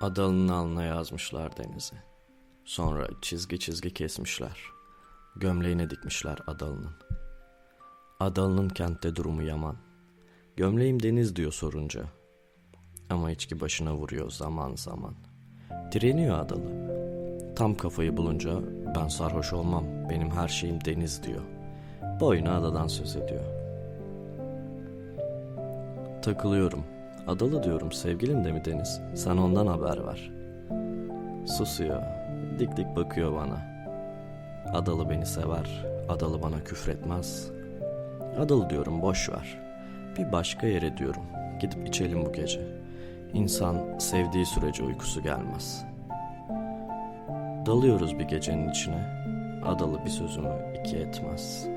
Adalı'nın alnına yazmışlar denizi. Sonra çizgi çizgi kesmişler. Gömleğine dikmişler Adalı'nın. Adalı'nın kentte durumu yaman. Gömleğim deniz diyor sorunca. Ama içki başına vuruyor zaman zaman. Direniyor Adalı. Tam kafayı bulunca ben sarhoş olmam benim her şeyim deniz diyor. Boyuna adadan söz ediyor. Takılıyorum. Adalı diyorum sevgilin de mi Deniz? Sen ondan haber ver. Susuyor. Dik dik bakıyor bana. Adalı beni sever. Adalı bana küfretmez. Adalı diyorum boş ver. Bir başka yere diyorum. Gidip içelim bu gece. İnsan sevdiği sürece uykusu gelmez. Dalıyoruz bir gecenin içine. Adalı bir sözümü iki etmez.''